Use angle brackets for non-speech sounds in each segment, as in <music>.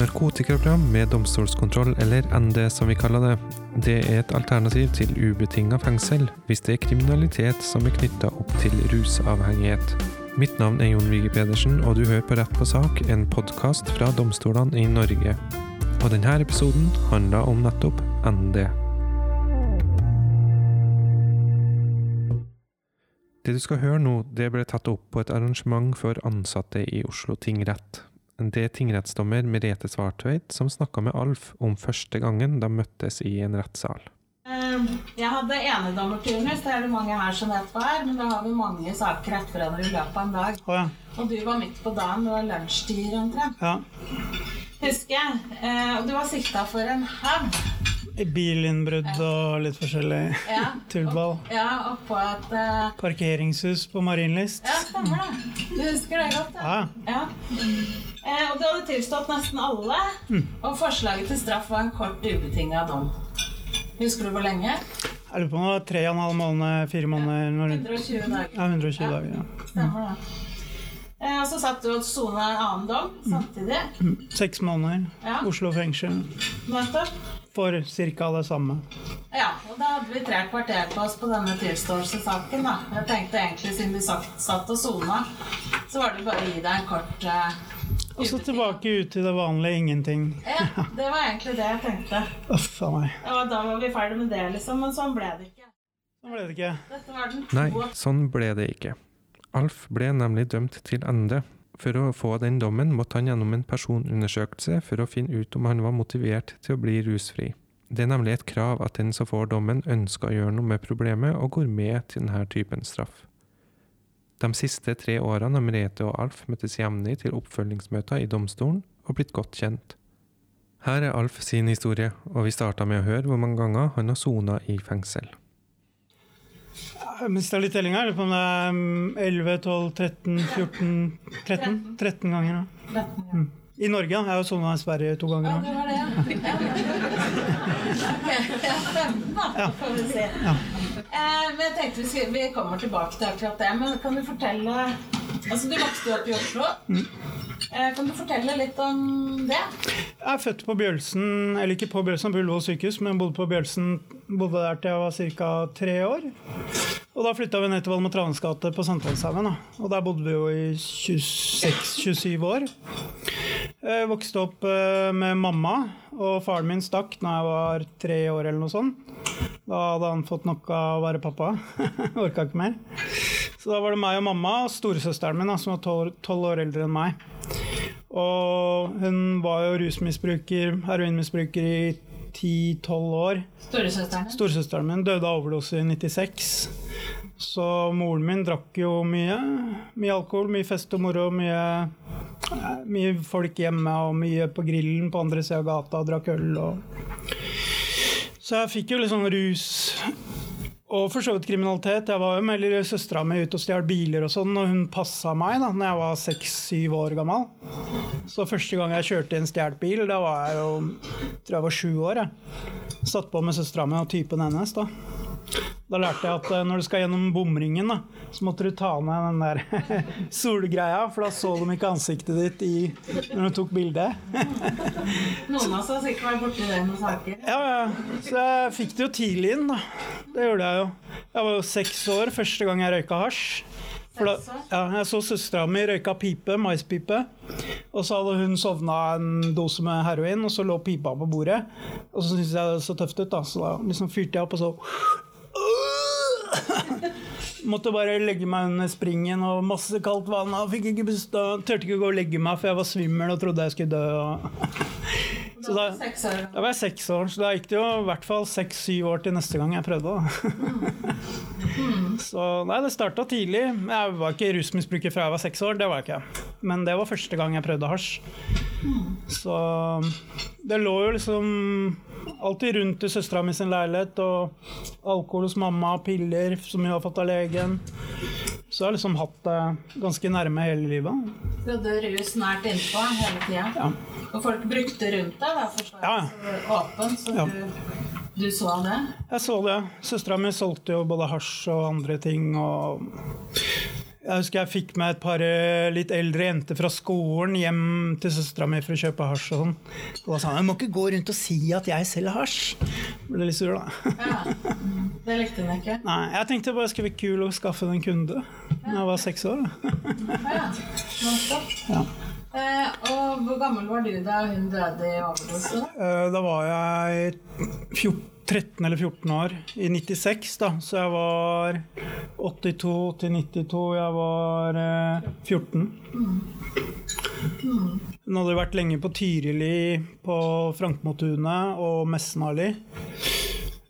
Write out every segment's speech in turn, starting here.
narkotikaprogram med domstolskontroll, eller ND som vi kaller det. Det er et alternativ til ubetinga fengsel hvis det er kriminalitet som er knytta opp til rusavhengighet. Mitt navn er Jon Vige Pedersen, og du hører på Rett på sak, en podkast fra domstolene i Norge. Og denne episoden handler om nettopp ND. Det du skal høre nå, det ble tatt opp på et arrangement for ansatte i Oslo tingrett. Det er tingrettsdommer Merete Svartveit som snakka med Alf om første gangen de møttes i en rettssal. Eh, Jeg hadde enedommerturnus, det er det mange her som vet hva er, men da har vi mange saker etter hverandre i løpet av en dag. Oh, ja. Og du var midt på dagen, det var lunsjtid omtrent. ja. Husker jeg. Eh, Og du var sikta for en haug. Bilinnbrudd og litt forskjellig Ja. <laughs> tullball. Ja, oppå et uh... Parkeringshus på Marienlyst. Ja, stemmer det. Du husker det godt, Ja. ja. Eh, Og du hadde tilstått nesten alle, og forslaget til straff var en kort ubetinga dom. Husker du hvor lenge? Jeg lurer på om det var tre og en halv måned, fire måneder når 120 dager. Ja, 120 Ja. dager. ja. Stemmer det. Eh, Og så satt du og sona en annen dom samtidig. Seks måneder. Ja. Oslo fengsel. Nettopp. For ca. det samme. Ja, og da hadde vi tre kvarter på oss på denne tilståelsessaken. da. Jeg tenkte egentlig, siden vi satt, satt og sona, så var det bare å gi deg en kort uh, Og så tilbake ut til det vanlige ingenting. Ja, det var egentlig det jeg tenkte. Uff a meg. Ja, da var vi ferdig med det, liksom. Men sånn ble det ikke. Sånn ble det ikke. Dette var den Nei, sånn ble det ikke. Alf ble nemlig dømt til ende. For å få den dommen måtte han gjennom en personundersøkelse for å finne ut om han var motivert til å bli rusfri. Det er nemlig et krav at den som får dommen, ønsker å gjøre noe med problemet og går med til denne typen straff. De siste tre årene har Merete og Alf møttes jevnlig til oppfølgingsmøter i domstolen og blitt godt kjent. Her er Alf sin historie, og vi starta med å høre hvor mange ganger han har sona i fengsel. Jeg mista litt tellinga. Lurer på om det er mm, 11, 12, 13, 14 13, 13 ganger. da. Ja. I Norge. ja. Jeg har jo sona i Sverige to Ja, ganger. det var det, ja. <laughs> ja. Ok, ja, spennende, da. Ja. Får vi se. Ja. Eh, men jeg tenkte vi, skulle, vi kommer tilbake til akkurat det. Men kan du fortelle Altså, du vokste opp i Oslo. Eh, kan du fortelle litt om det? Jeg er født på Bjølsen, eller ikke på Bjølsen, på Ullevål sykehus, men bodde på Bjølsen bodde der til jeg var ca. tre år. Og da flytta vi ned til Valmetranes gate på Sankthanshaugen. Og der bodde vi jo i 26-27 år. Jeg vokste opp eh, med mamma, og faren min stakk da jeg var tre år eller noe sånt. Da hadde han fått nok av å være pappa. <laughs> Orka ikke mer. Så da var det meg og mamma og storesøsteren min, som var tolv år eldre enn meg. Og hun var jo rusmisbruker, heroinmisbruker i 10-12 år. Storesøsteren? Storesøsteren min døde av overdose i 96. Så moren min drakk jo mye. Mye alkohol, mye fest og moro, mye, mye folk hjemme og mye på grillen på andre sida av gata og drakk øl. Og... Så jeg fikk jo litt sånn rus og for så vidt kriminalitet. Jeg var jo med søstera mi ute og stjal biler og sånn, og hun passa meg da når jeg var seks-syv år gammel. Så første gang jeg kjørte i en stjålet bil, da var jeg jo tror jeg var sju år. Jeg. Satt på med søstera mi og typen hennes. Da Da lærte jeg at eh, når du skal gjennom bomringen, da, så måtte du ta ned den der <laughs> solgreia, for da så de ikke ansiktet ditt i, når du tok bildet. Noen av oss har sikkert vært borti det med saker. Ja, ja. Så jeg fikk det jo tidlig inn, da. Det gjorde jeg jo. Jeg var jo seks år første gang jeg røyka hasj. For da, ja, jeg så søstera mi røyka pipe, maispipe. Og så hadde hun sovna en dose med heroin, og så lå pipa på bordet. Og så syntes jeg det så tøft ut, da, så da liksom fyrte jeg opp, og så <laughs> Måtte bare legge meg under springen og masse kaldt vann. Og fikk ikke bestå, turte ikke gå og legge meg, for jeg var svimmel og trodde jeg skulle dø. <laughs> Så da, da var jeg seks år, så da gikk det jo i hvert fall seks-syv år til neste gang jeg prøvde. <laughs> Så nei, det starta tidlig. Jeg var ikke rusmisbruker fra jeg var seks år, det var jeg ikke. Men det var første gang jeg prøvde hasj. Så det lå jo liksom alltid rundt i søstera mi sin leilighet, og alkohol hos mamma, piller som hun har fått av legen. Så jeg har liksom hatt det ganske nærme hele livet. Du hadde rus nært innpå hele tida. Ja. Og folk brukte rundt deg, da, for så Ja. vidt åpen, så Ja. du, du så det. Jeg så det. Søstera mi solgte jo både hasj og andre ting. Og Jeg husker jeg fikk med et par eh, litt eldre jenter fra skolen hjem til søstera mi for å kjøpe hasj. og sånn. Og da sa han jeg må ikke gå rundt og si at jeg selger hasj. Ble litt sur, da. Ja. Det likte hun ikke. Nei, jeg tenkte bare skulle være kul å skaffe en kunde da jeg var seks år. da. Ja. Ja. Eh, hvor gammel var du da hun døde i overdose? Eh, Da var jeg 14, 13 eller 14 år i 96, da. Så jeg var 82 til 92. Jeg var eh, 14. Hun hadde vært lenge på Tyrili, på Frankmotunet og Messenali.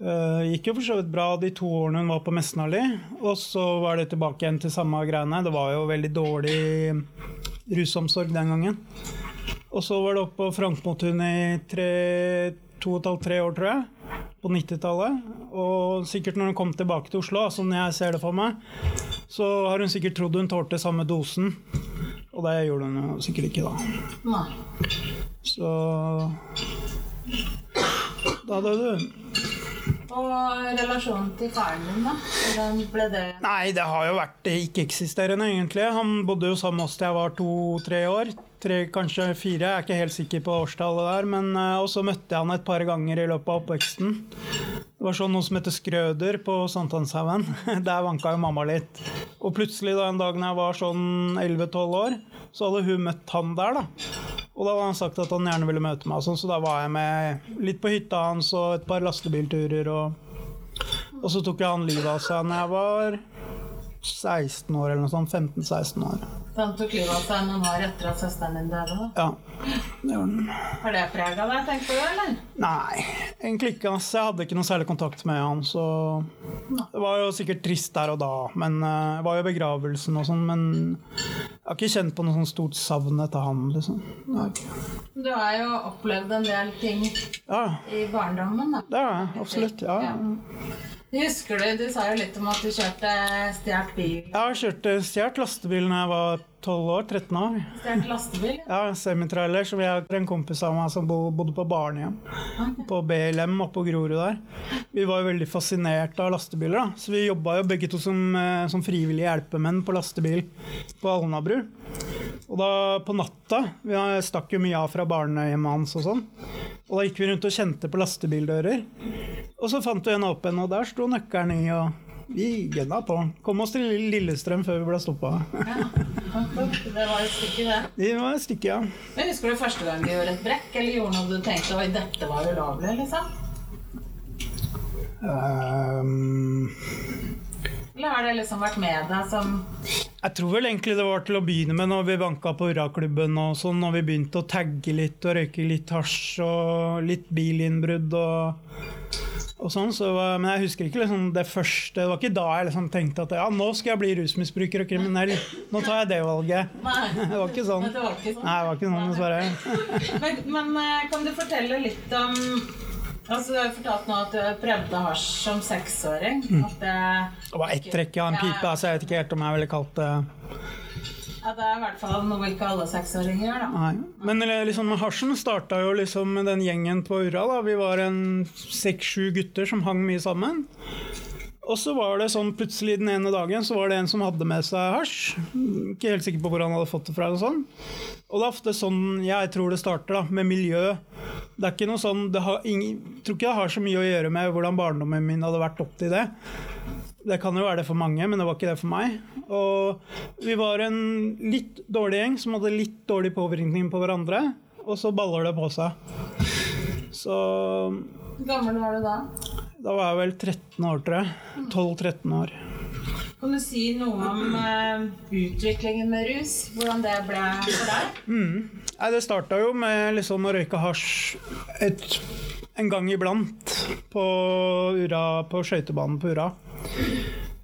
Uh, gikk jo for så vidt bra de to årene hun var på Messenali. Og så var det tilbake igjen til samme greiene. Det var jo veldig dårlig rusomsorg den gangen. Og så var det oppe på Frankmotunet i tre, to og et halvt, tre år, tror jeg. På 90-tallet. Og sikkert når hun kom tilbake til Oslo, sånn jeg ser det for meg, så har hun sikkert trodd hun tålte samme dosen. Og det gjorde hun jo sikkert ikke, da. Nei. Så Da døde hun. Og relasjonen til faren din, da? Hvordan ble det Nei, det har jo vært ikke-eksisterende, egentlig. Han bodde jo sammen med oss til jeg var to-tre år. Tre, kanskje fire, jeg er ikke helt sikker på årstallet der. Men uh, Og så møtte jeg han et par ganger i løpet av oppveksten. Det var sånn noe som heter Skrøder på Sankthanshaugen. <laughs> Der vanka jo mamma litt. Og plutselig da en dag når jeg var sånn 11-12 år, så hadde hun møtt han der, da. Og da hadde han sagt at han gjerne ville møte meg, sånn, så da var jeg med litt på hytta hans og et par lastebilturer. Og, og så tok jeg han livet av seg når jeg var 16 år eller noe sånt. 15-16 år. Han tok livet av seg noen år etter at søsteren din døde? da? Ja, det gjorde den. Har det prega deg, tenker du, eller? Nei, egentlig ikke. ass. Jeg hadde ikke noe særlig kontakt med han, så Det var jo sikkert trist der og da, men eh, det var jo begravelsen og sånn, men jeg har ikke kjent på noe sånn stort savn etter han, liksom. Det har jeg ikke. Du har jo opplevd en del ting Ja, i barndommen, da. det har jeg. Absolutt. Ja. Ja. Husker du, du sa jo litt om at du kjørte stjålet bil. Jeg har kjørt eh, stjålet lastebil da jeg var 12 år, 13 år. Stjålet lastebil? Ja, semitrailer som jeg har en kompis av meg som bodde på barnehjem. På BLM oppe på Grorud der. Vi var jo veldig fascinert av lastebiler, da. Så vi jobba jo begge to som, eh, som frivillige hjelpemenn på lastebil på Alnabru. Og da på natta Vi stakk jo mye av fra barnehjemmet hans og sånn. Og da gikk vi rundt og kjente på lastebildører. Og så fant vi en åpen, og der sto nøkkelen i, og vi gønna på. Kom oss til Lillestrøm før vi ble stoppa. Det var et stykke, det. Det var et stykke, ja. Men Husker du første gang du gjorde et brekk, eller gjorde noe du tenkte oi, dette var ulovlig? liksom? Um... Eller har det liksom vært med deg som Jeg tror vel egentlig det var til å begynne med når vi banka på Hurraklubben og sånn, når vi begynte å tagge litt og røyke litt hasj og litt bilinnbrudd og sånn. Så, men jeg husker ikke liksom det første Det var ikke da jeg liksom tenkte at ja, nå skal jeg bli rusmisbruker og kriminell. Nå tar jeg det valget. Nei. <laughs> Det var ikke sånn. Det var ikke sånn. Nei, det var ikke sånn, dessverre. Men, men eh, kan du fortelle litt om Altså, Du har jo fortalt nå at du prøvde hasj som seksåring. Mm. At det, Det var ett trekk av en pipe, altså jeg vet ikke helt om jeg ville kalt det ja, det er i hvert fall noe ikke alle seksåringer gjør. da. Men liksom, hasjen starta jo liksom med den gjengen på Urra. da. Vi var en seks-sju gutter som hang mye sammen. Og så var det sånn plutselig den ene dagen så var det en som hadde med seg hasj. Ikke helt sikker på hvor han hadde fått det fra. Og sånn. Og det er ofte sånn jeg tror det starter, da, med miljø. Det er ikke noe sånn, det har ingen, Jeg tror ikke det har så mye å gjøre med hvordan barndommen min hadde vært opp til det. Det kan jo være det for mange, men det var ikke det for meg. Og vi var en litt dårlig gjeng som hadde litt dårlig påvirkning på hverandre, og så baller det på seg. Så Hvor gammel var du da? da var jeg vel 13 år, tror jeg. 12-13 år. Kan du si noe om uh, utviklingen med rus? Hvordan det ble for deg? Nei, det starta jo med liksom å røyke hasj et, en gang iblant på, på skøytebanen på Ura.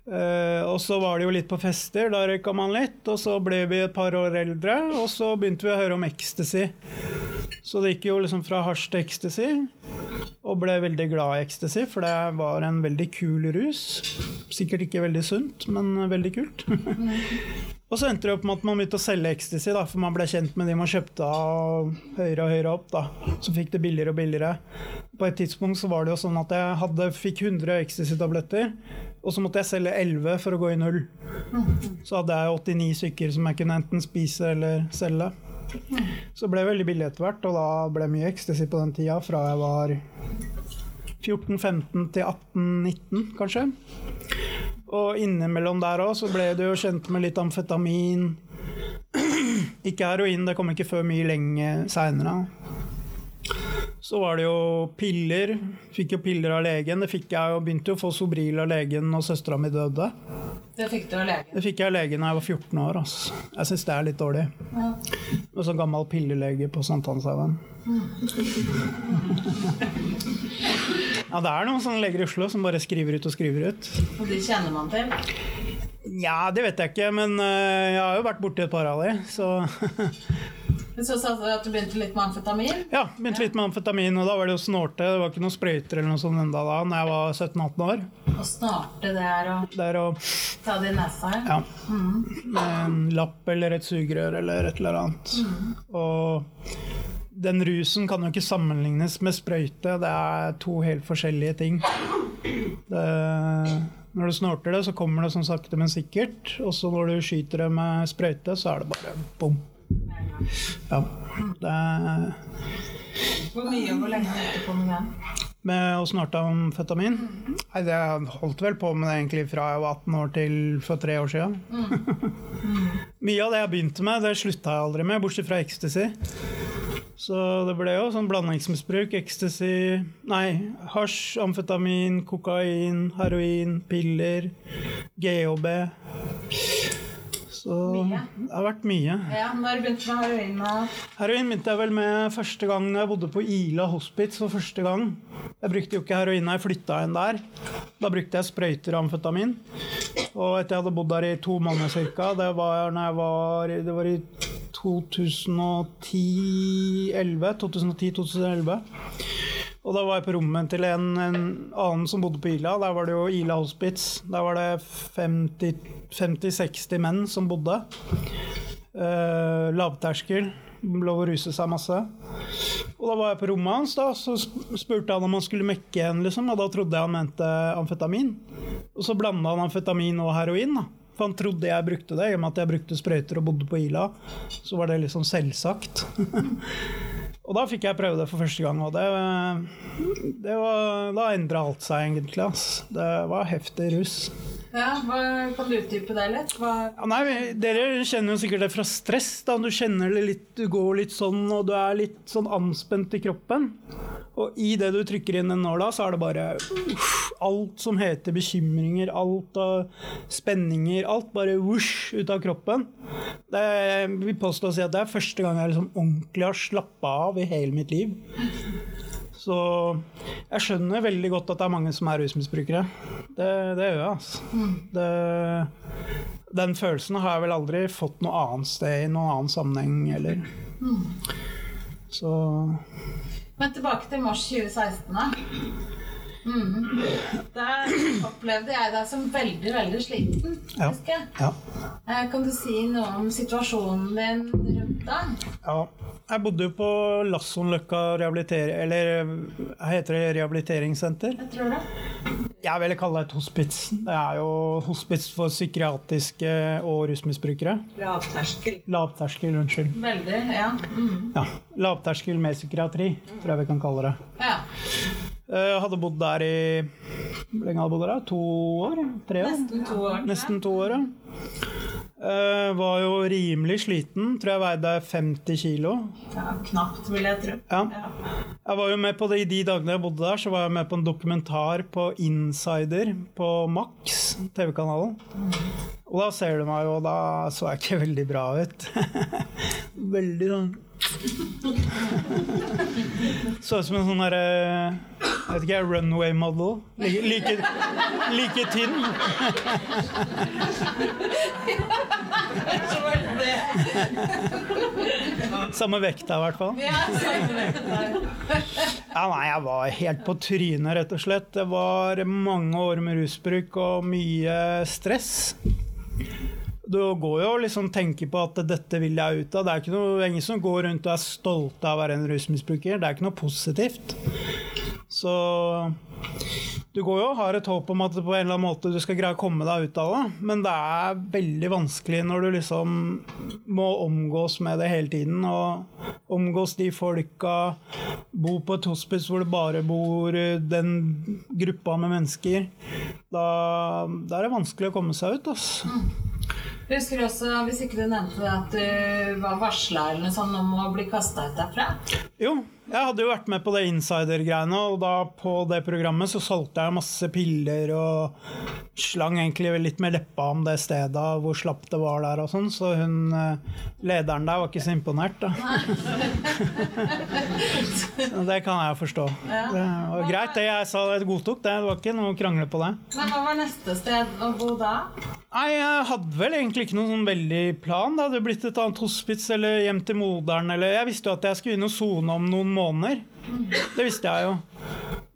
Uh, og så var det jo litt på fester, da røyka man litt. Og så ble vi et par år eldre, og så begynte vi å høre om ecstasy. Så det gikk jo liksom fra hasj til ecstasy, og ble veldig glad i ecstasy, for det var en veldig kul rus. Sikkert ikke veldig sunt, men veldig kult. <laughs> Og så endte det opp med at man begynte å selge ecstasy, da, for man ble kjent med de man kjøpte av høyere og høyere opp. da. Så fikk det billigere og billigere. På et tidspunkt så var det jo sånn at jeg hadde, fikk 100 ecstasy-tabletter, og så måtte jeg selge 11 for å gå i null. Så hadde jeg 89 stykker som jeg kunne enten spise eller selge. Så ble det veldig billig etter hvert, og da ble det mye ecstasy på den tida, fra jeg var 14-15 til 18-19, kanskje. Og innimellom der òg så ble du jo kjent med litt amfetamin. <clears throat> Ikke heroin, det kom ikke før mye lenge seinere. Så var det jo piller. Fikk jo piller av legen. Det fikk jeg jo, begynte å få Sobril av legen når søstera mi døde. Det fikk du av legen. Det fikk jeg av legen da jeg var 14 år. Altså. Jeg syns det er litt dårlig. Ja. Med sånn gammel pillelege på Sankthanshaugen. <laughs> Ja, det er noen sånne leger i Oslo som bare skriver ut og skriver ut. Og de kjenner man til. Ja, det vet jeg ikke, men øh, jeg har jo vært borti et par av de, så <laughs> Men så sa du at du begynte litt med amfetamin. Ja, begynte litt med amfetamin, og da var det jo snorte. Det var ikke noen sprøyter eller noe sånt enda da når jeg var 17-18 år. Og snarte det er å Det er ta det i nesa. ja, med en lapp eller et sugerør eller et eller annet. Og den rusen kan jo ikke sammenlignes med sprøyte. Det er to helt forskjellige ting. Det, når du snorter det, så kommer det sånn sakte, men sikkert. Og så når du skyter det med sprøyte, så er det bare bom. Ja. Det er Hvor mye og hvor lenge holdt du på med det? med å snorte amfetamin? Nei, det holdt vel på med det egentlig fra jeg var 18 år til for tre år siden. <laughs> Mye av det jeg begynte med, det slutta jeg aldri med, bortsett fra ecstasy. Så det ble jo sånn blandingsmisbruk. Ecstasy Nei, hasj, amfetamin, kokain, heroin, piller, GHB. Så Mye. det har vært mye. Ja, Når begynte du med heroin? Heroin begynte jeg vel med første gang jeg bodde på Ila hospits for første gang. Jeg brukte jo ikke heroin da jeg flytta inn der. Da brukte jeg sprøyter og amfetamin. Og etter jeg hadde bodd der i to måneder ca., det var når jeg var Det var i 2010-2011 2010-2011. Og da var jeg på rommet til en, en annen som bodde på Ila. Der var det jo Ila Hospice. Der var det 50-60 menn som bodde. Uh, lavterskel. Lov å ruse seg masse. Og da var jeg på rommet hans, da, så spurte han om han skulle mekke en, liksom, og da trodde jeg han mente amfetamin. Og så blanda han amfetamin og heroin, da. For han trodde jeg brukte det, i og med at jeg brukte sprøyter og bodde på Ila. Så var det liksom selvsagt. <laughs> og da fikk jeg prøve det for første gang, og det, det var, da endra alt seg egentlig. ass. Det var heftig russ. Ja, hva, Kan du utdype det litt? Ja, nei, Dere kjenner jo sikkert det fra stress. da Du kjenner det litt, du går litt sånn, og du er litt sånn anspent i kroppen. Og i det du trykker inn den nåla, så er det bare uff, alt som heter bekymringer, alt av spenninger, alt bare vosj ut av kroppen. Det, jeg vil påstå å si at det er første gang jeg liksom ordentlig har slappa av i hele mitt liv. Så jeg skjønner veldig godt at det er mange som er rusmisbrukere. Det, det gjør jeg, altså. Det, den følelsen har jeg vel aldri fått noe annet sted i noen annen sammenheng heller. Så Men tilbake til mars 2016, da. Mm. Der opplevde jeg deg som veldig, veldig sliten. Ja. husker jeg. ja. Eh, Kan du si noe om situasjonen din rundt deg? ja. Jeg bodde jo på Lassonløkka rehabilitering... Eller heter det rehabiliteringssenter? Jeg tror det. Jeg vil kalle det et hospits. Det er jo hospits for psykiatriske og rusmisbrukere. Lavterskel. Lavterskel, unnskyld. Veldig, ja. Mm. Ja, Lavterskel med psykiatri, tror jeg vi kan kalle det. ja. Jeg hadde bodd der i Hvor lenge hadde jeg bodd der? To år? Tre år? Nesten to år. jeg. Nesten to år, ja. Eh, var jo rimelig sliten. Tror jeg veide 50 kilo. Ja, knapt, vil jeg tro. Ja. Ja. Jeg var jo med på det I de dagene jeg bodde der, så var jeg med på en dokumentar på Insider på Max, TV-kanalen. Og da ser du meg jo, da så jeg ikke veldig bra ut. <laughs> veldig sånn Så ut som en sånn herre Jeg vet ikke, runway model. Like, like, like tynn. Samme vekta, i hvert fall. Ja, nei, jeg var helt på trynet, rett og slett. Det var mange år med rusbruk og mye stress. Du går jo og liksom tenker på at dette vil jeg ut av. Det er ikke noe, ingen som går rundt og er stolte av å være en rusmisbruker. Det er ikke noe positivt. Så du går jo og har et håp om at på en eller annen måte du skal greie å komme deg ut av det, men det er veldig vanskelig når du liksom må omgås med det hele tiden. Og omgås de folka, bo på et hospice hvor det bare bor den gruppa med mennesker. Da, da er det vanskelig å komme seg ut. Altså. Jeg husker også, Hvis ikke du nevnte det, at du var varsla om å bli kasta ut derfra? Jo, jeg hadde jo vært med på det insider-greiene, og da på det programmet så solgte jeg masse piller og slang egentlig litt med leppa om det stedet, hvor slapp det var der og sånn, så hun eh, lederen der var ikke så imponert, da. <laughs> det kan jeg forstå. Det var greit, det jeg sa jeg godtok, det. Det var ikke noe krangle på det. Men hva var neste sted å bo da? Nei, jeg hadde vel egentlig ikke noen sånn veldig plan. Det hadde blitt et annet hospits eller hjem til moderen, eller Jeg visste jo at jeg skulle inn og sone om noen måneder. Det visste jeg jo.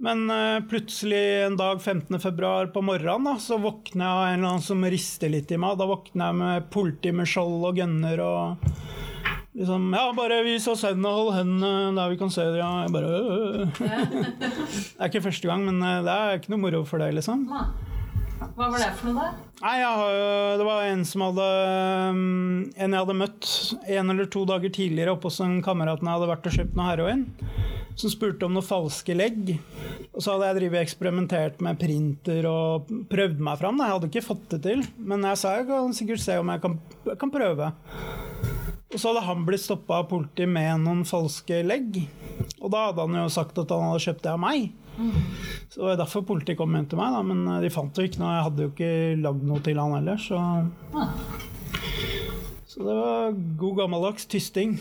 Men uh, plutselig en dag 15.2 på morgenen da, så våkner jeg av en eller annen som rister litt i meg. Da våkner jeg med politi med skjold og gunner og liksom Ja, bare vis oss hendene, hold hendene der vi kan se det. Ja, jeg bare øh. Det er ikke første gang, men uh, det er ikke noe moro for deg, liksom. Hva var det for noe, da? Nei, har, Det var en som hadde En jeg hadde møtt en eller to dager tidligere oppe hos en kamerat jeg hadde vært og kjøpt noe heroin som spurte om noen falske legg. Og så hadde jeg drivet eksperimentert med printer og prøvd meg fram. Jeg hadde ikke fått det til, men jeg sa jeg kan sikkert se om jeg kan, jeg kan prøve. Og så hadde han blitt stoppa av politiet med noen falske legg. Og da hadde han jo sagt at han hadde kjøpt det av meg. Så det var derfor politiet kom hjem til meg, da. men de fant jo ikke noe. Jeg hadde jo ikke lagd noe til han heller, så så det var god gammeldags tysting.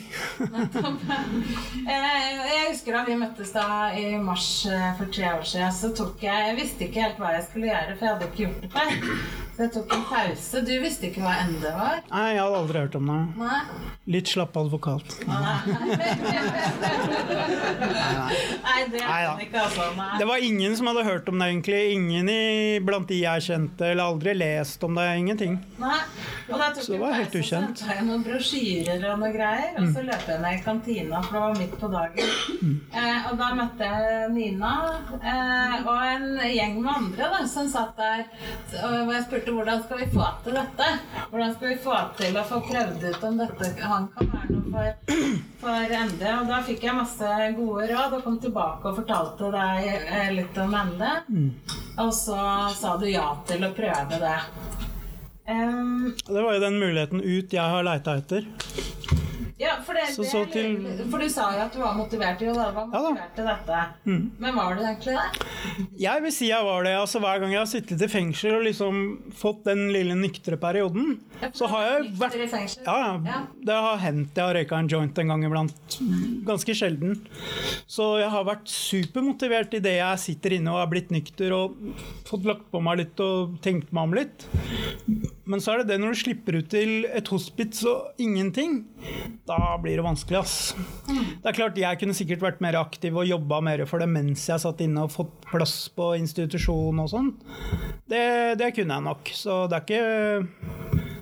jeg husker da vi møttes da i mars eh, for tre år siden, så tok jeg Jeg visste ikke helt hva jeg skulle gjøre, for jeg hadde ikke gjort det før. Så jeg tok en pause. Du visste ikke hva ND var? Nei, jeg hadde aldri hørt om det. Nei. Litt slapp advokat. Nei, nei det Nei, det ikke, altså. Nei. Det var ingen som hadde hørt om det, egentlig. Ingen i, blant de jeg kjente, eller aldri lest om det. Ingenting. Nei. Så det var helt ukjent. Så jeg noen brosjyrer og noe greier, og så løp jeg ned i kantina, for det var midt på dagen. Eh, og da møtte jeg Nina eh, og en gjeng med andre da, som satt der, og jeg spurte hvordan skal vi få til dette? Hvordan skal vi få til å få prøvd ut om dette han kan være noe for, for Ende? Og da fikk jeg masse gode råd og kom tilbake og fortalte deg eh, litt om Ende. Og så sa du ja til å prøve det. Um, det var jo den muligheten ut jeg har leita etter. Ja, for, det, så, så til... for, du sa jo at du var motivert til, var motivert ja, til dette. Mm. Men var du egentlig det? Jeg vil si jeg var det. altså Hver gang jeg har sittet i fengsel og liksom fått den lille nyktre perioden, så har jeg vært ja, ja, Det har hendt jeg har røyka en joint en gang iblant. Ganske sjelden. Så jeg har vært supermotivert idet jeg sitter inne og er blitt nykter og fått lagt på meg litt og tenkt meg om litt. Men så er det det når du slipper ut til et hospits og ingenting da blir det vanskelig, ass. Det er klart Jeg kunne sikkert vært mer aktiv og jobba mer for det mens jeg satt inne og fått plass på institusjon og sånn. Det, det, kunne jeg nok. Så det er ikke,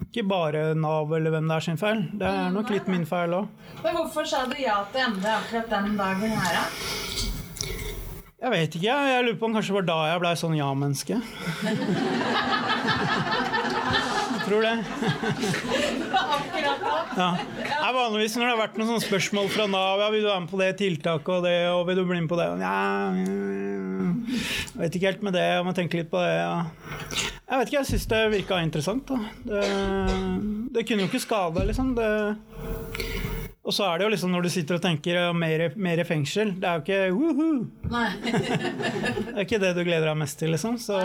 ikke bare Nav eller hvem det er sin feil. Det er nok litt min feil òg. Men hvorfor sa du ja til MD akkurat den dagen her, da? Jeg vet ikke. Jeg lurer på om kanskje det var da jeg blei sånn ja-menneske. <laughs> tror det. Ja. Jeg vanligvis når det har vært noen spørsmål fra Nav ja, vil du være med på det tiltaket og det, og vil du bli med på det ja, Jeg vet ikke helt med det, jeg må tenke litt på det. Ja. Jeg vet ikke, jeg syns det virka interessant. Det, det, kunne jo ikke skade, liksom. Det, og så er det jo liksom når du sitter og tenker mer, mer fengsel Det er jo ikke woohoo! det er ikke det du gleder deg mest til, liksom. Så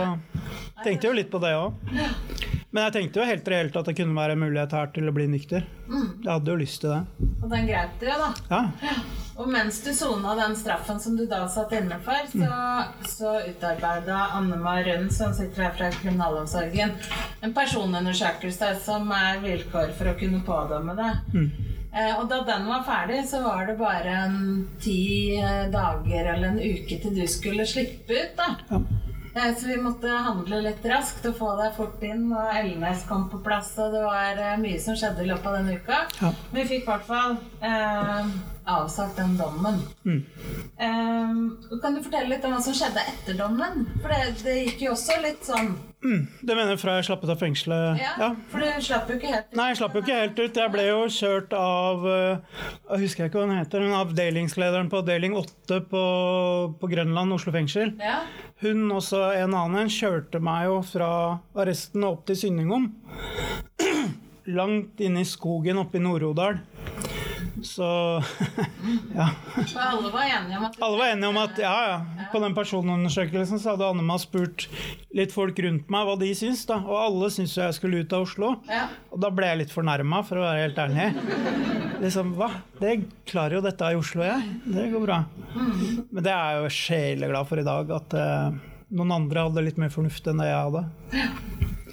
tenkte jo litt på det òg. Men jeg tenkte jo helt reelt at det kunne være en mulighet her til å bli nykter. Mm. Jeg hadde jo lyst til det. Og den greit du, da. Ja. Og mens du sona den straffen som du da satt inne for, så, mm. så utarbeida Anne-Ma Rønn, som sitter her fra kriminalomsorgen, en personundersøkelse som er vilkår for å kunne pådømme det. Mm. Eh, og da den var ferdig, så var det bare en ti dager eller en uke til du skulle slippe ut. da. Ja. Eh, Så vi måtte handle litt raskt og få deg fort inn. Og Elnes kom på plass, og det var eh, mye som skjedde i løpet av den uka. Ja. Men vi fikk i hvert fall eh, avsagt den dommen. Mm. Um, kan du fortelle litt om hva som skjedde etter dommen? For det, det gikk jo også litt sånn Mm. Det mener fra jeg slapp ut av fengselet. Ja, Ja. for du slapp jo ikke helt ut. Nei, jeg slapp jo ikke helt ut. Jeg ble jo kjørt av eh, Jeg husker ikke hva han heter, men avdelingslederen på avdeling 8 på, på Grønland, Oslo fengsel. Ja. Hun også en annen kjørte meg jo fra arresten opp til Synningom. <clears throat> Langt inn i skogen oppe i Nord-Odal. Så <laughs> ja. For alle var enige om at Alle var enige om at ja, ja. På den personundersøkelsen så hadde Annema spurt litt folk rundt meg hva de syns, da. Og alle syntes jeg skulle ut av Oslo. Ja. Og da ble jeg litt fornærma, for å være helt ærlig. Liksom, hva? Det klarer jo dette i Oslo, jeg. Det går bra. Men det er jeg jo sjeleglad for i dag, at uh, noen andre hadde litt mer fornuft enn det jeg hadde.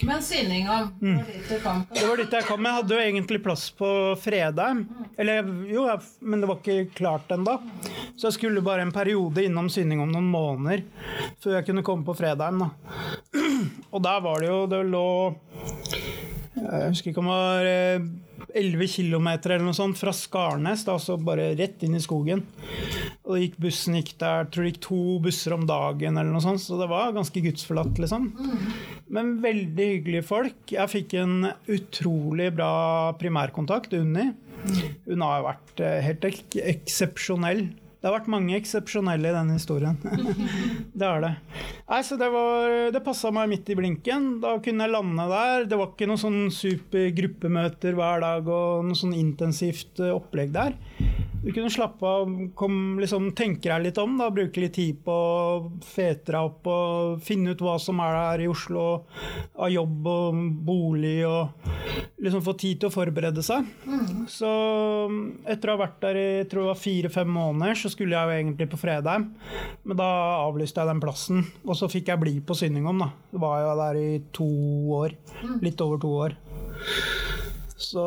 Men Synningom, Mm. var dit du kom. Det var dit jeg kom. Jeg hadde jo egentlig plass på fredag. Eller jo, men det var ikke klart ennå. Så jeg skulle bare en periode innom Synningom noen måneder før jeg kunne komme på fredagen. Da. <clears throat> Og der var det jo Det lå Jeg husker ikke om det var eh, 11 km eller noe sånt fra Skarnes, da, så bare rett inn i skogen. Og gikk bussen gikk der, tror det gikk to busser om dagen eller noe sånt, så det var ganske gudsforlatt, liksom. Men veldig hyggelige folk. Jeg fikk en utrolig bra primærkontakt, Unni. Hun har vært eh, helt ek eksepsjonell. Det har vært mange eksepsjonelle i denne historien. <laughs> det er det. Nei, så Det, var, det passa meg midt i blinken. Da kunne jeg lande der. Det var ikke noe sånn super gruppemøter hver dag og noe sånn intensivt eh, opplegg der. Du kunne slappe av, kom, liksom, tenke deg litt om, da, bruke litt tid på å fete deg opp og finne ut hva som er der i Oslo av jobb og bolig, og liksom få tid til å forberede seg. Så etter å ha vært der i tror det var fire-fem måneder, så skulle jeg jo egentlig på Fredheim, men da avlyste jeg den plassen. Og så fikk jeg bli på Synningom, da. Det var jo der i to år. Litt over to år. Så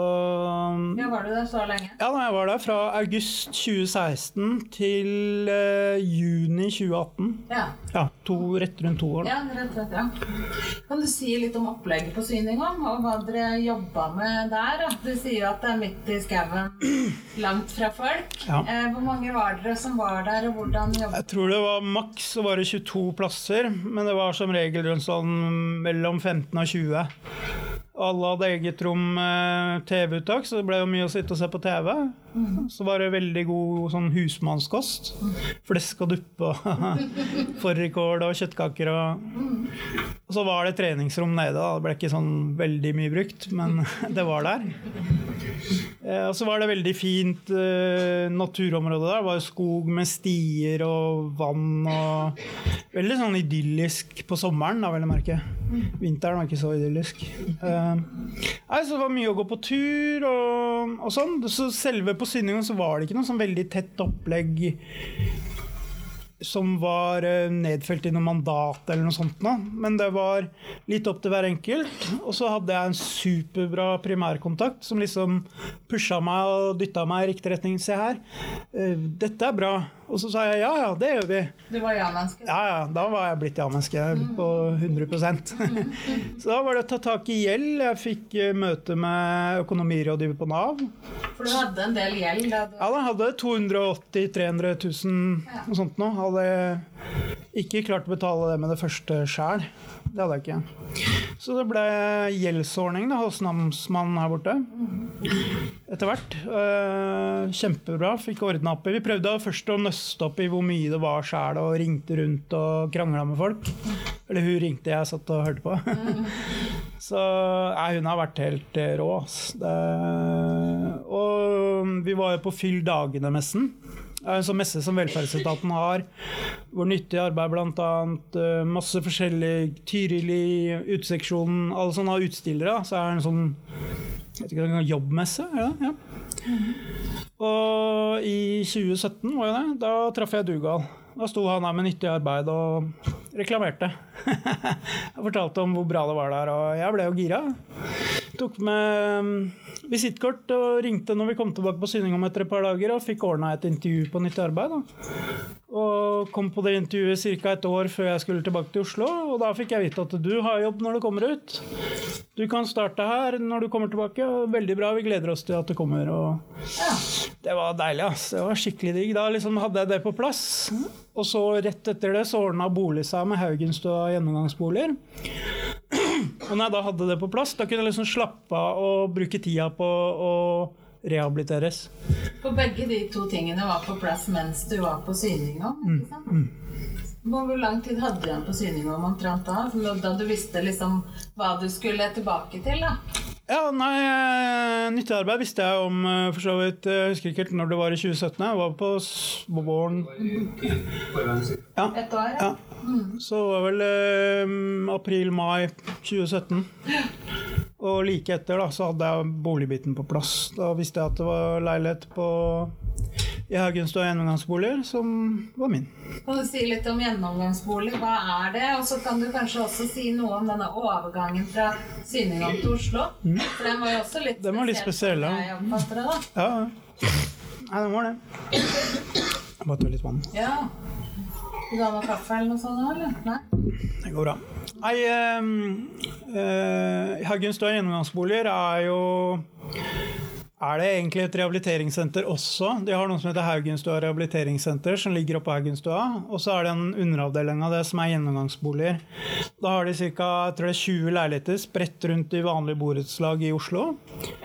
Ja, var du der så lenge? ja, jeg var der fra august 2016 til eh, juni 2018. Ja. Ja, to, rett rundt to år. ja, rett rett, ja. Kan du si litt om opplegget på Syninga, og hva dere jobba med der? Du sier at det er midt i skauen, <clears throat> langt fra folk. Ja. Eh, hvor mange var dere som var der, og hvordan jobba Jeg tror det var maks så var det 22 plasser, men det var som regel rundt sånn mellom 15 og 20. Alle hadde eget rom med TV-uttak, så det ble jo mye å sitte og se på TV. Så var det veldig god sånn husmannskost. Flesk og duppe og <laughs> fårikål og kjøttkaker og Og så var det treningsrom nede. Det ble ikke sånn veldig mye brukt, men <laughs> det var der. Eh, Og så var det veldig fint eh, naturområde der. Det var skog med stier og vann og Veldig sånn idyllisk på sommeren, da, vil jeg merke. Vinteren var ikke så idyllisk. Eh, nei, så det var mye å gå på tur og, og sånn. Så selve på Synningen så var det ikke noe sånn veldig tett opplegg som var eh, nedfelt i noe mandat eller noe sånt nå. Men det var litt opp til hver enkelt. Og så hadde jeg en superbra primærkontakt som liksom pusha meg og dytta meg i riktig retning. Se her, eh, dette er bra. Og så sa jeg ja, ja, det gjør vi. Du var ja-menneske. Ja, ja, da var jeg blitt ja-menneske på 100% <laughs> Så da var det å ta tak i gjeld. Jeg fikk eh, møte med økonomirådgiver på Nav. For du hadde en del gjeld da du Ja, da hadde jeg 280 300 000 og sånt nå. Hadde ikke klart å betale det med det første sjæl. Det hadde jeg ikke. Så det ble gjeldsordning da, hos namsmannen her borte. Etter hvert. Øh, kjempebra. Fikk ordna opp i. Vi prøvde først å nøste opp i hvor mye det var sjæl, og ringte rundt og krangla med folk. Eller hun ringte, jeg satt og hørte på. <laughs> Så nei, hun har vært helt rå. Det, og vi var jo på Fyll dagene-messen. Er en sånn messe som velferdsetaten har, hvor nyttig arbeid bl.a. Uh, masse forskjellig Tyrili, Uteseksjonen, alle sånne utstillere. Så er det en sånn jeg vet ikke, jobbmesse. Det? Ja. Og i 2017 var jo det, da traff jeg Dugal. Da sto han her med nyttig arbeid og reklamerte. <laughs> jeg fortalte om hvor bra det var der, og jeg ble jo gira. Tok med mm, visittkort og ringte når vi kom tilbake på syning om etter et par dager, og fikk ordna et intervju på nytt arbeid. Da. Og kom på det intervjuet ca. et år før jeg skulle tilbake til Oslo. Og da fikk jeg vite at du har jobb når du kommer ut. Du kan starte her når du kommer tilbake. Veldig bra, vi gleder oss til at du kommer. Og det var deilig, ass. Det var skikkelig digg. Da liksom hadde jeg det på plass. Og så rett etter det så ordna bolig seg med Haugenstua gjennomgangsboliger. Og når jeg da hadde det på plass, da kunne jeg liksom slappe av og bruke tida på å rehabiliteres. For begge de to tingene var på plass mens du var på syninga? ikke sant? Hvor lang tid hadde du igjen på syninga omtrent da? Da du visste liksom hva du skulle tilbake til? da? Ja, nei, nyttearbeid Nyttig arbeid visste jeg om eh, for så vidt. Jeg husker ikke helt når det var i 2017. Jeg var på våren. Ja, Et år? ja. Så det var vel eh, april-mai 2017. Og like etter da, så hadde jeg boligbiten på plass. Da visste jeg at det var leilighet på i Haugenstua gjennomgangsboliger, som var min. Kan du si litt om gjennomgangsbolig? Hva er det? Og så kan du kanskje også si noe om denne overgangen fra Synnøve til Oslo. For den var jo også litt Mm. Den var litt spesiell, ja. Nei, den var det. Jeg bare tar litt vann. Ja. Vil du ha noe kaffe eller noe sånt? Eller? Nei? Det går bra. Nei, eh, eh, Haugenstua gjennomgangsboliger er jo er det egentlig et rehabiliteringssenter også. De har noe som heter Haugenstua rehabiliteringssenter, som ligger oppe på Haugenstua. Og så er det en underavdeling av det som er gjennomgangsboliger. Da har de ca. 20 leiligheter spredt rundt i vanlige borettslag i Oslo.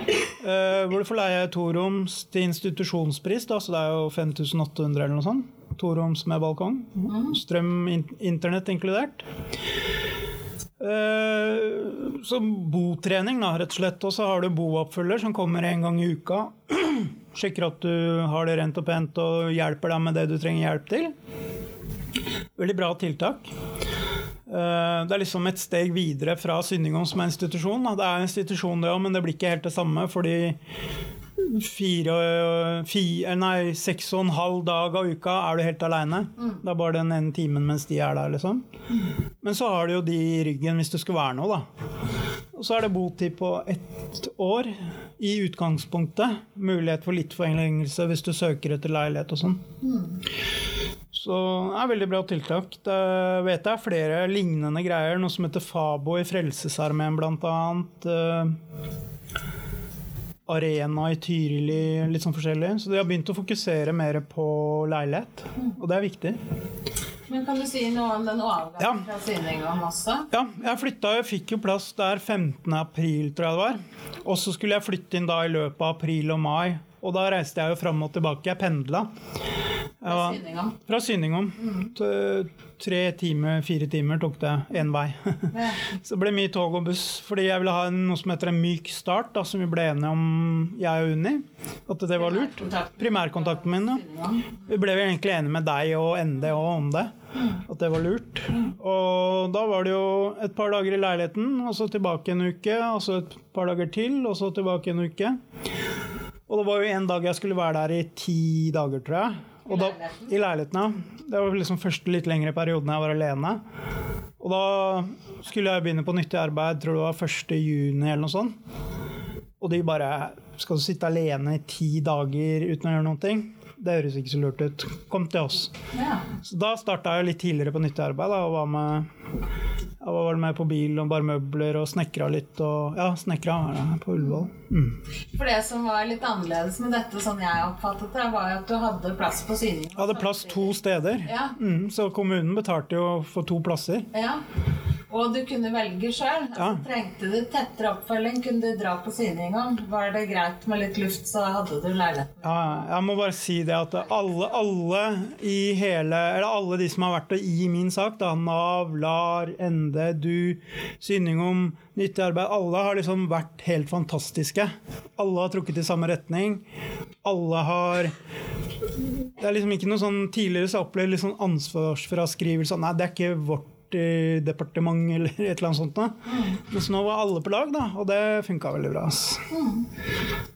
Eh, hvor du får leie toroms til institusjonspris, da, så det er jo 5800 eller noe sånt. Toroms med balkong. Strøm, internett inkludert. Eh, så botrening, da, rett og slett. Og så har du booppfølger som kommer en gang i uka. <clears throat> Sjekker at du har det rent og pent og hjelper deg med det du trenger hjelp til. Veldig bra tiltak. Eh, Det er liksom et steg videre fra Synningom som er institusjon. da. Det er en institusjon, det òg, men det blir ikke helt det samme. fordi fire, fire, nei, seks og en halv dag av uka er du helt aleine. Det er bare den ene timen mens de er der, liksom. Men så har du jo de i ryggen hvis det skulle være noe, da. Og så er det botid på ett år i utgangspunktet. Mulighet for litt forlengelse hvis du søker etter leilighet og sånn. Så det er veldig bra tiltak. Det vet jeg er flere lignende greier. Noe som heter Fabo i Frelsesarmeen, blant annet. Arena i Tyrili, litt sånn forskjellig. Så de har begynt å fokusere mer på leilighet, og det er viktig. Men kan du si noe om den overgangen Ja. fra Syninga også? Ja, jeg flytta, og fikk jo plass der 15. april, tror jeg det var. Og så skulle jeg flytte inn da i løpet av april og mai. Og da reiste jeg jo fram og tilbake. Jeg pendla. Fra Syninga? Fra Synningom. Mm. Tre timer, fire timer tok det én vei. <laughs> Så det ble mye tog og buss, fordi jeg ville ha en, noe som heter en myk start, da, som vi ble enige om, jeg og Unni. At det var lurt. Primærkontakten. Primærkontakten min, ja. Vi ble vel egentlig enige med deg og ND og om det. At det var lurt. Og da var det jo et par dager i leiligheten, og så tilbake en uke, og så et par dager til, og så tilbake en uke. Og det var jo en dag jeg skulle være der i ti dager, tror jeg. Og da. I leiligheten, ja. Det var liksom første litt lengre perioden jeg var alene. Og da skulle jeg begynne på nyttig arbeid, tror det var 1. juni eller noe sånt. Og de bare Skal du sitte alene i ti dager uten å gjøre ting? Det høres ikke så lurt ut. Kom til oss. Ja. Så da starta jeg litt tidligere på nyttig arbeid. Da, og var med, jeg var med på bil og bare møbler og snekra litt. Og, ja, snekra var det på Ullevål. Mm. For det som var litt annerledes med dette, sånn jeg oppfattet det, var at du hadde plass på syningen. Jeg hadde plass to steder, Ja. mm, så kommunen betalte jo for to plasser. ja. Og du kunne velge sjøl. Altså, Trengte du tettere oppfølging, kunne du dra på syningene? Var det greit med litt luft, så hadde du leiligheten. Ja, jeg må bare si det at alle, alle i hele Eller alle de som har vært i min sak, da, Nav, LAR, ND, du, Synningom, Nyttig arbeid Alle har liksom vært helt fantastiske. Alle har trukket i samme retning. Alle har Det er liksom ikke noe sånn Tidligere så opplevde jeg litt sånn ansvarsfraskrivelse. Nei, det er ikke vårt eh, departement eller et eller annet sånt. Da. Mens nå var alle på lag, da, og det funka veldig bra. ass.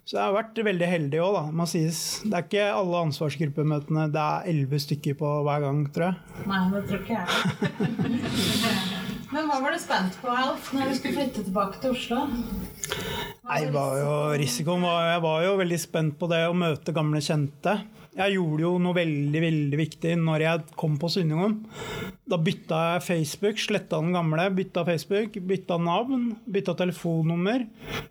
Så jeg har vært veldig heldig òg, da. Sies. Det er ikke alle ansvarsgruppemøtene det er elleve stykker på hver gang, tror jeg. Nei, det tror ikke jeg. <laughs> Men hva var du spent på, Alf, når du skulle flytte tilbake til Oslo? Nei, var jo, risikoen var Jeg var jo veldig spent på det å møte gamle kjente. Jeg gjorde jo noe veldig veldig viktig når jeg kom på Synningholm. Da bytta jeg Facebook, sletta den gamle, bytta Facebook, bytta navn, bytta telefonnummer.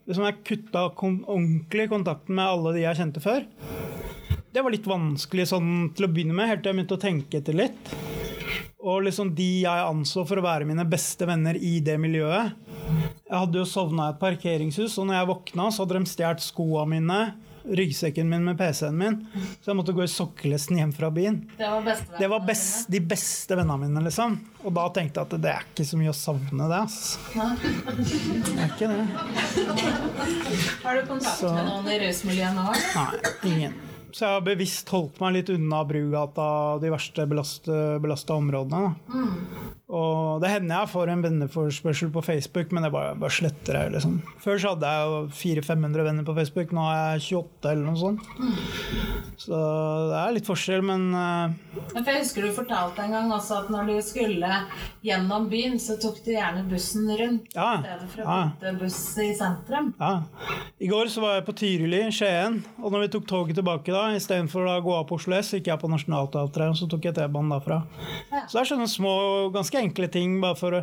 Liksom jeg kutta kon ordentlig kontakten med alle de jeg kjente før. Det var litt vanskelig sånn til å begynne med, helt til jeg begynte å tenke etter litt. Og liksom de jeg anså for å være mine beste venner i det miljøet. Jeg hadde jo sovna i et parkeringshus, og når jeg våkna, så hadde de stjålet skoa mine, ryggsekken min med PC-en min, så jeg måtte gå i sokkelesten hjem fra byen. Det var beste Det var best, de beste vennene mine, liksom. Og da tenkte jeg at det er ikke så mye å savne det, ass. Det er ikke det. Har du kontakt Så- med noen i rusmiljøet nå? Nei, ingen. Så jeg har bevisst holdt meg litt unna Brugata og de verste belasta områdene. Da. Og det hender jeg får en venneforspørsel på Facebook, men det bare, bare sletter jeg. liksom. Før så hadde jeg jo 400-500 venner på Facebook, nå har jeg 28 eller noe sånt. Så det er litt forskjell, men uh... Jeg husker du fortalte en gang også at når du skulle gjennom byen, så tok du gjerne bussen rundt i stedet for å ja. bytte buss i sentrum. Ja. I går så var jeg på Tyrili, Skien, og når vi tok toget tilbake da, istedenfor å gå av på Oslo S, gikk jeg på Nationaltheatret, og så tok jeg T-banen derfra. Ja. Så det er sånne små, ganske enkle ting. bare for å...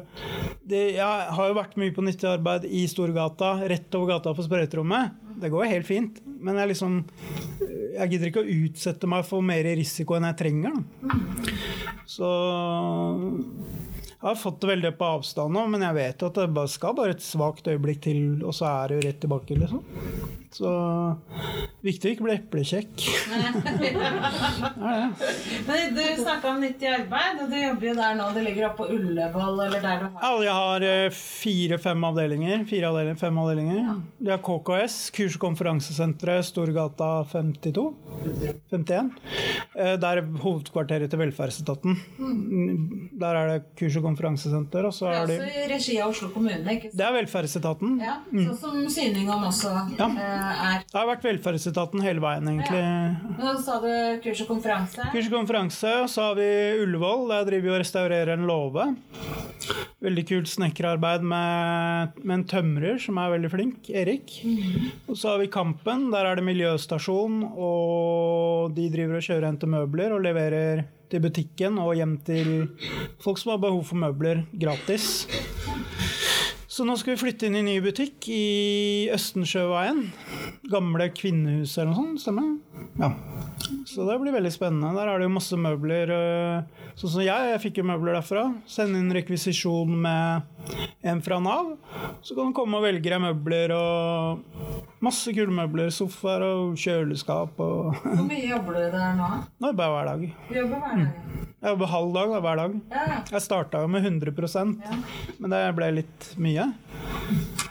Det, jeg har jo vært mye på nyttig arbeid i Storgata, rett over gata på sprøyterommet. Det går jo helt fint, men jeg liksom Jeg gidder ikke å utsette meg for mer risiko enn jeg trenger. Da. Så jeg har fått det veldig på avstand nå, men jeg vet jo at det bare skal bare et svakt øyeblikk til, og så er det jo rett tilbake, liksom. Så viktig å ikke bli eplekjekk. <laughs> ja, ja. Men du snakka om nyttig arbeid, og du jobber jo der nå. Du ligger oppe på Ullevål, eller der du har Ja, jeg har eh, fire-fem avdelinger. Fire avdelinger, fem avdelinger. Det er KKS, kurs- og konferansesenteret, Storgata 52. 51. Eh, Der er hovedkvarteret til velferdsetaten. Mm, Der er det kurs- og konferansesenter, og så Det er er også i regi av Oslo kommune, ikke sant? Det er velferdsetaten. Ja, sånn som Syningom også Ja. eh, er. Det har vært velferdsetaten hele veien, egentlig. Men så sa du kurs og konferanse. Kurs og konferanse, og så har vi Ullevål. Der driver vi og restaurerer en låve. Veldig kult snekkerarbeid med, med en tømrer som er veldig flink, Erik. Og så har vi Kampen. Der er det miljøstasjon, og de driver og kjører hen til møbler og leverer til butikken og hjem til folk som har behov for møbler gratis. Så nå skal vi flytte inn i ny butikk i Østensjøveien. Gamle kvinnehuset eller noe sånt, stemmer det? Ja. Så det blir veldig spennende. Der er det jo masse møbler. øh, Sånn som jeg, jeg fikk jo møbler derfra. Send inn rekvisisjon med en fra Nav. Så kan du komme og velge deg møbler og masse kule møbler. Sofaer og kjøleskap og Hvor mye jobber du der nå? Nå jobber jeg hver dag. Du jobber hver dag? Jeg jobber halv dag da, hver dag. Ja, ja. Jeg starta jo med 100% men det ble litt mye.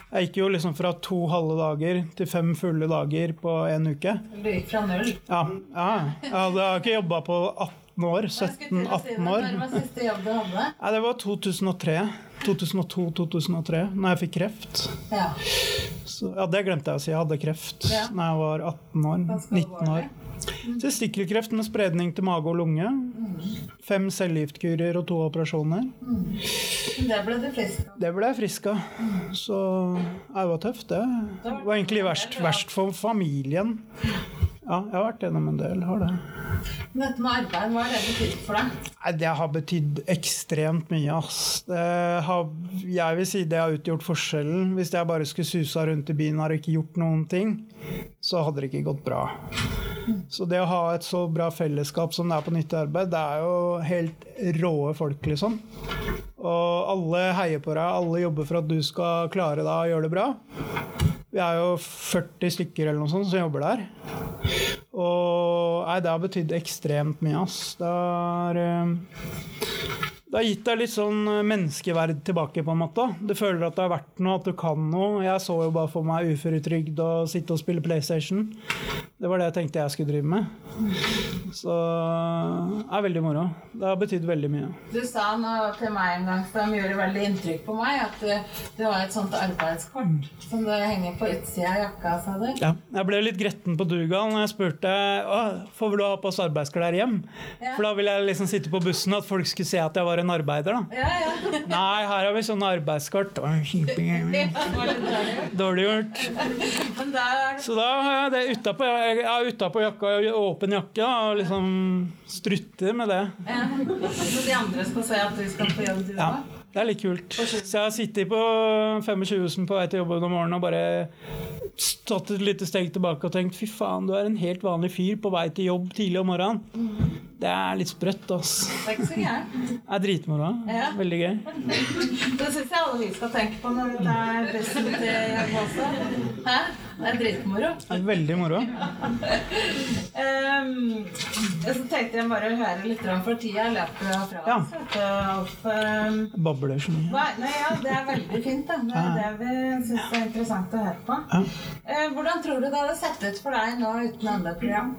Jeg gikk jo liksom fra to halve dager til fem fulle dager på en uke. Du gikk fra null. Ja, ja. Jeg hadde ikke jobba på 18 år. Jeg skulle til å si det. 17-18 år. Når var siste jobb du hadde? Nei, det var 2003. 2002-2003, når jeg fikk kreft. Ja. Så, ja, Det glemte jeg å si. Jeg hadde kreft Ja. når jeg var 18 år. 19 år. Testikkelkreft med spredning til mage og lunge. Fem cellegiftkurer og to operasjoner. Mm. Det ble du frisk av. Det ble jeg frisk av. Så det var tøft, det. Det var egentlig verst, verst for familien. Ja, jeg har vært gjennom en del. Har det. Men dette med arbeid, hva har det betydd for deg? Nei, det har betydd ekstremt mye, ass. Det har, jeg vil si det har utgjort forskjellen. Hvis jeg bare skulle susa rundt i byen og ikke gjort noen ting, så hadde det ikke gått bra. Så det å ha et så bra fellesskap som det er på nyttig arbeid, det er jo helt råe folk, liksom. Og alle heier på deg, alle jobber for at du skal klare deg og gjøre det bra. Vi er jo 40 stykker eller noe sånt som jobber der. Og nei, det har betydd ekstremt mye, ass. Det har, det har gitt deg litt sånn menneskeverd tilbake, på en måte. Du føler at det har vært noe, at du kan noe. Jeg så jo bare for meg uføretrygd og sitte og spille PlayStation. Det var det jeg tenkte jeg skulle drive med. Så det er veldig moro. Det har betydd veldig mye. Du sa noe til meg en gang som gjorde veldig inntrykk på meg, at du, har et sånt arbeidskort som du henger på utsida av jakka, sa du. Ja, jeg ble litt gretten på Dugal når jeg spurte Å, får du ha på oss arbeidsklær hjem. Ja. For da ville jeg liksom sitte på bussen og at folk skulle se at jeg var en arbeider. da. Ja, ja. <laughs> Nei, her har vi sånne arbeidskort. Var <laughs> dårlig. Gjort. Så da har jeg det utapå, er utapå jakka, åpen jakke, da, og liksom strutter med det. ja. Så de andre skal se at du skal på jobb, du òg? Ja, det er litt kult. Så jeg har sittet på 25 på vei til jobben om morgenen og bare stått et lite steg tilbake og tenkt fy faen, du er en helt vanlig fyr på vei til jobb tidlig om morgenen. Det er litt sprøtt, ass. Det er ikke så gærent. Det er dritmoro. Ja. Veldig gøy. Det syns jeg alle vi skal tenke på når vi er bussen til jobb også. Hæ? Det er dritmoro. Det er veldig moro. Um, så tenkte jeg bare å høre litt om for tida løper fra oss. Ja. Um, Babler så mye. Nei, ja, Det er veldig fint. Da. Det er det vi syns er interessant å høre på. Ja. Eh, hvordan tror du det hadde sett ut for deg nå uten andre program?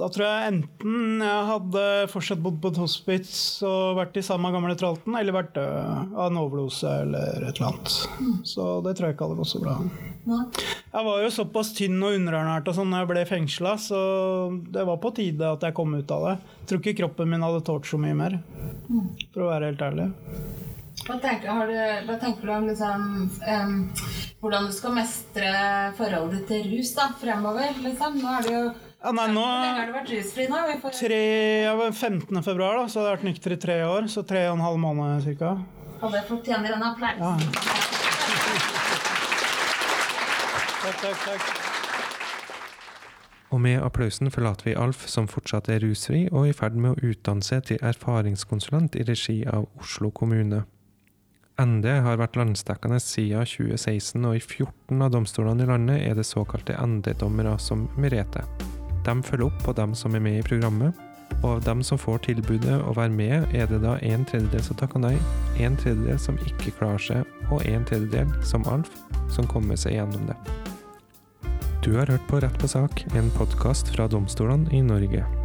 Da tror jeg enten jeg hadde fortsatt bodd på et hospits og vært i samme gamle tralten, eller vært død av en overdose eller et eller annet. Så det tror jeg ikke hadde gått så bra. Jeg var jo såpass tynn og underernært og sånn når jeg ble fengsla, så det var på tide at jeg kom ut av det. Jeg tror ikke kroppen min hadde tålt så mye mer, for å være helt ærlig. Hva tenker, har du, hva tenker du om liksom, um, hvordan du skal mestre forholdet ditt til rus da, fremover? Liksom? Nå er det jo Ja, nei, nå har du vært rusfri nå? Får, ja, 15. februar, da, så hadde jeg vært nykter i tre år. Så tre og en halv måned cirka. og det fortjener en applaus. Ja. <laughs> Takk, takk, takk. Og med applausen forlater vi Alf, som fortsatt er rusfri og i ferd med å utdanne seg til erfaringskonsulent i regi av Oslo kommune. ND har vært landsdekkende siden 2016, og i 14 av domstolene i landet er det såkalte ND-dommere som Merete. De følger opp på dem som er med i programmet, og av dem som får tilbudet å være med, er det da en tredjedel som takker nei, en tredjedel som ikke klarer seg, og en tredjedel, som Alf, som kommer seg gjennom det. Du har hørt på Rett på sak, en podkast fra domstolene i Norge.